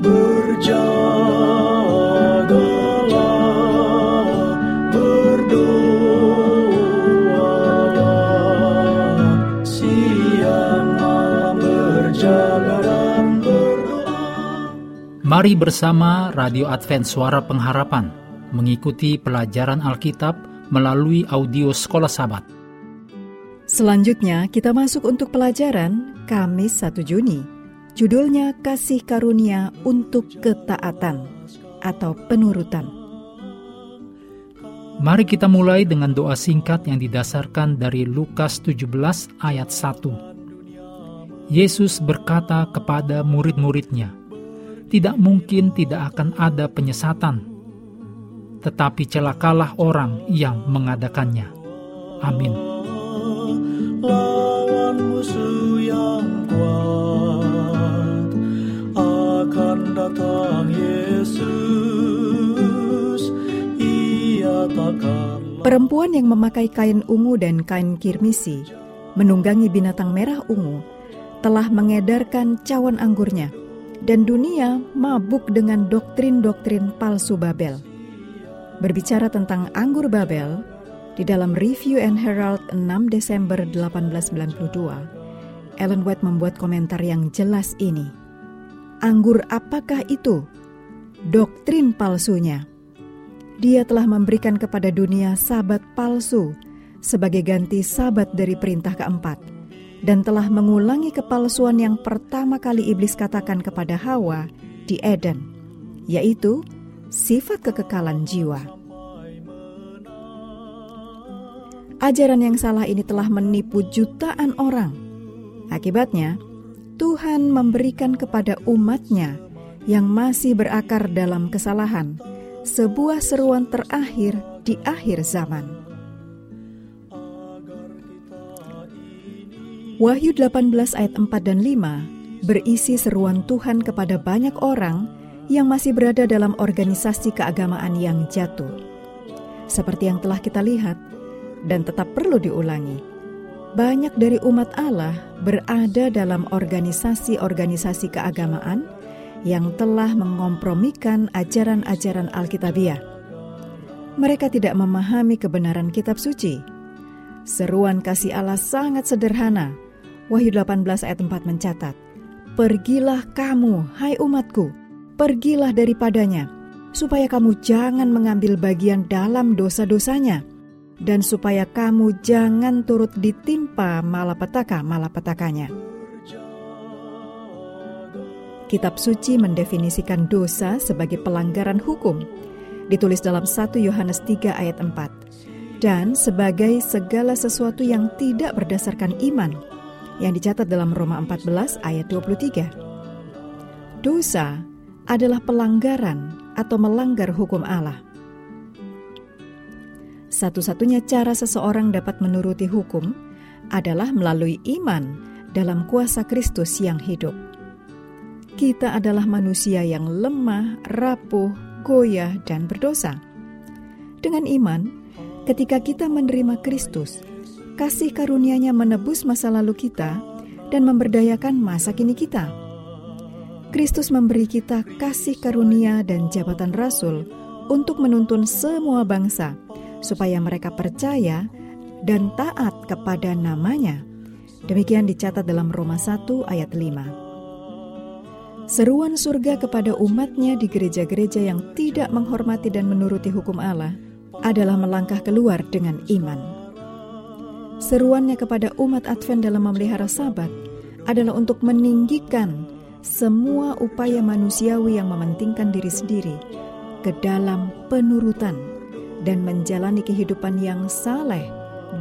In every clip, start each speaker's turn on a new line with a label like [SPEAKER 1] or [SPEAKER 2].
[SPEAKER 1] Mari bersama Radio Advent Suara Pengharapan mengikuti pelajaran Alkitab melalui audio Sekolah Sabat.
[SPEAKER 2] Selanjutnya kita masuk untuk pelajaran Kamis 1 Juni. Judulnya Kasih Karunia untuk Ketaatan atau Penurutan.
[SPEAKER 1] Mari kita mulai dengan doa singkat yang didasarkan dari Lukas 17 ayat 1. Yesus berkata kepada murid-muridnya, "Tidak mungkin tidak akan ada penyesatan, tetapi celakalah orang yang mengadakannya." Amin.
[SPEAKER 2] Perempuan yang memakai kain ungu dan kain kirmisi menunggangi binatang merah ungu telah mengedarkan cawan anggurnya dan dunia mabuk dengan doktrin-doktrin palsu Babel. Berbicara tentang anggur Babel, di dalam Review and Herald 6 Desember 1892, Ellen White membuat komentar yang jelas ini. Anggur apakah itu? Doktrin palsunya. Dia telah memberikan kepada dunia sabat palsu sebagai ganti sabat dari perintah keempat dan telah mengulangi kepalsuan yang pertama kali iblis katakan kepada Hawa di Eden, yaitu sifat kekekalan jiwa. Ajaran yang salah ini telah menipu jutaan orang. Akibatnya, Tuhan memberikan kepada umatnya yang masih berakar dalam kesalahan sebuah seruan terakhir di akhir zaman. Wahyu 18 ayat 4 dan 5 berisi seruan Tuhan kepada banyak orang yang masih berada dalam organisasi keagamaan yang jatuh. Seperti yang telah kita lihat, dan tetap perlu diulangi. Banyak dari umat Allah berada dalam organisasi-organisasi keagamaan yang telah mengompromikan ajaran-ajaran Alkitabiah. Mereka tidak memahami kebenaran kitab suci. Seruan kasih Allah sangat sederhana. Wahyu 18 ayat 4 mencatat, Pergilah kamu, hai umatku, pergilah daripadanya, supaya kamu jangan mengambil bagian dalam dosa-dosanya, dan supaya kamu jangan turut ditimpa malapetaka-malapetakanya. Kitab suci mendefinisikan dosa sebagai pelanggaran hukum, ditulis dalam 1 Yohanes 3 ayat 4, dan sebagai segala sesuatu yang tidak berdasarkan iman, yang dicatat dalam Roma 14 ayat 23. Dosa adalah pelanggaran atau melanggar hukum Allah. Satu-satunya cara seseorang dapat menuruti hukum adalah melalui iman dalam kuasa Kristus yang hidup. Kita adalah manusia yang lemah, rapuh, goyah, dan berdosa. Dengan iman, ketika kita menerima Kristus, kasih karunia-Nya menebus masa lalu kita dan memberdayakan masa kini kita. Kristus memberi kita kasih karunia dan jabatan rasul untuk menuntun semua bangsa supaya mereka percaya dan taat kepada namanya. Demikian dicatat dalam Roma 1 ayat 5. Seruan surga kepada umatnya di gereja-gereja yang tidak menghormati dan menuruti hukum Allah adalah melangkah keluar dengan iman. Seruannya kepada umat Advent dalam memelihara sabat adalah untuk meninggikan semua upaya manusiawi yang mementingkan diri sendiri ke dalam penurutan dan menjalani kehidupan yang saleh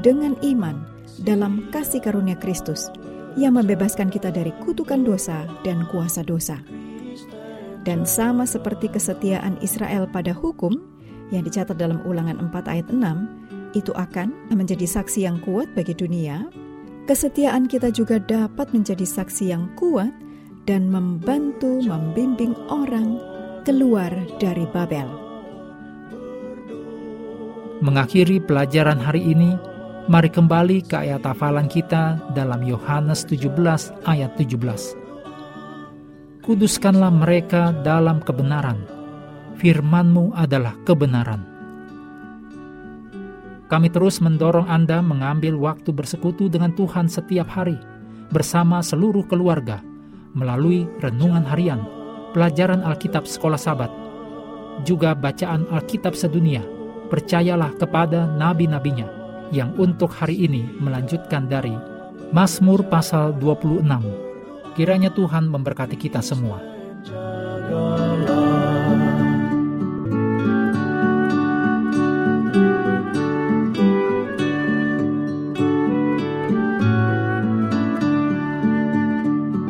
[SPEAKER 2] dengan iman dalam kasih karunia Kristus yang membebaskan kita dari kutukan dosa dan kuasa dosa. Dan sama seperti kesetiaan Israel pada hukum yang dicatat dalam ulangan 4 ayat 6, itu akan menjadi saksi yang kuat bagi dunia, kesetiaan kita juga dapat menjadi saksi yang kuat dan membantu membimbing orang keluar dari Babel.
[SPEAKER 1] Mengakhiri pelajaran hari ini, mari kembali ke ayat hafalan kita dalam Yohanes 17 ayat 17. Kuduskanlah mereka dalam kebenaran. Firman-Mu adalah kebenaran. Kami terus mendorong Anda mengambil waktu bersekutu dengan Tuhan setiap hari bersama seluruh keluarga melalui renungan harian, pelajaran Alkitab sekolah sabat, juga bacaan Alkitab sedunia. Percayalah kepada nabi-nabinya yang untuk hari ini melanjutkan dari Mazmur pasal 26. Kiranya Tuhan memberkati kita semua.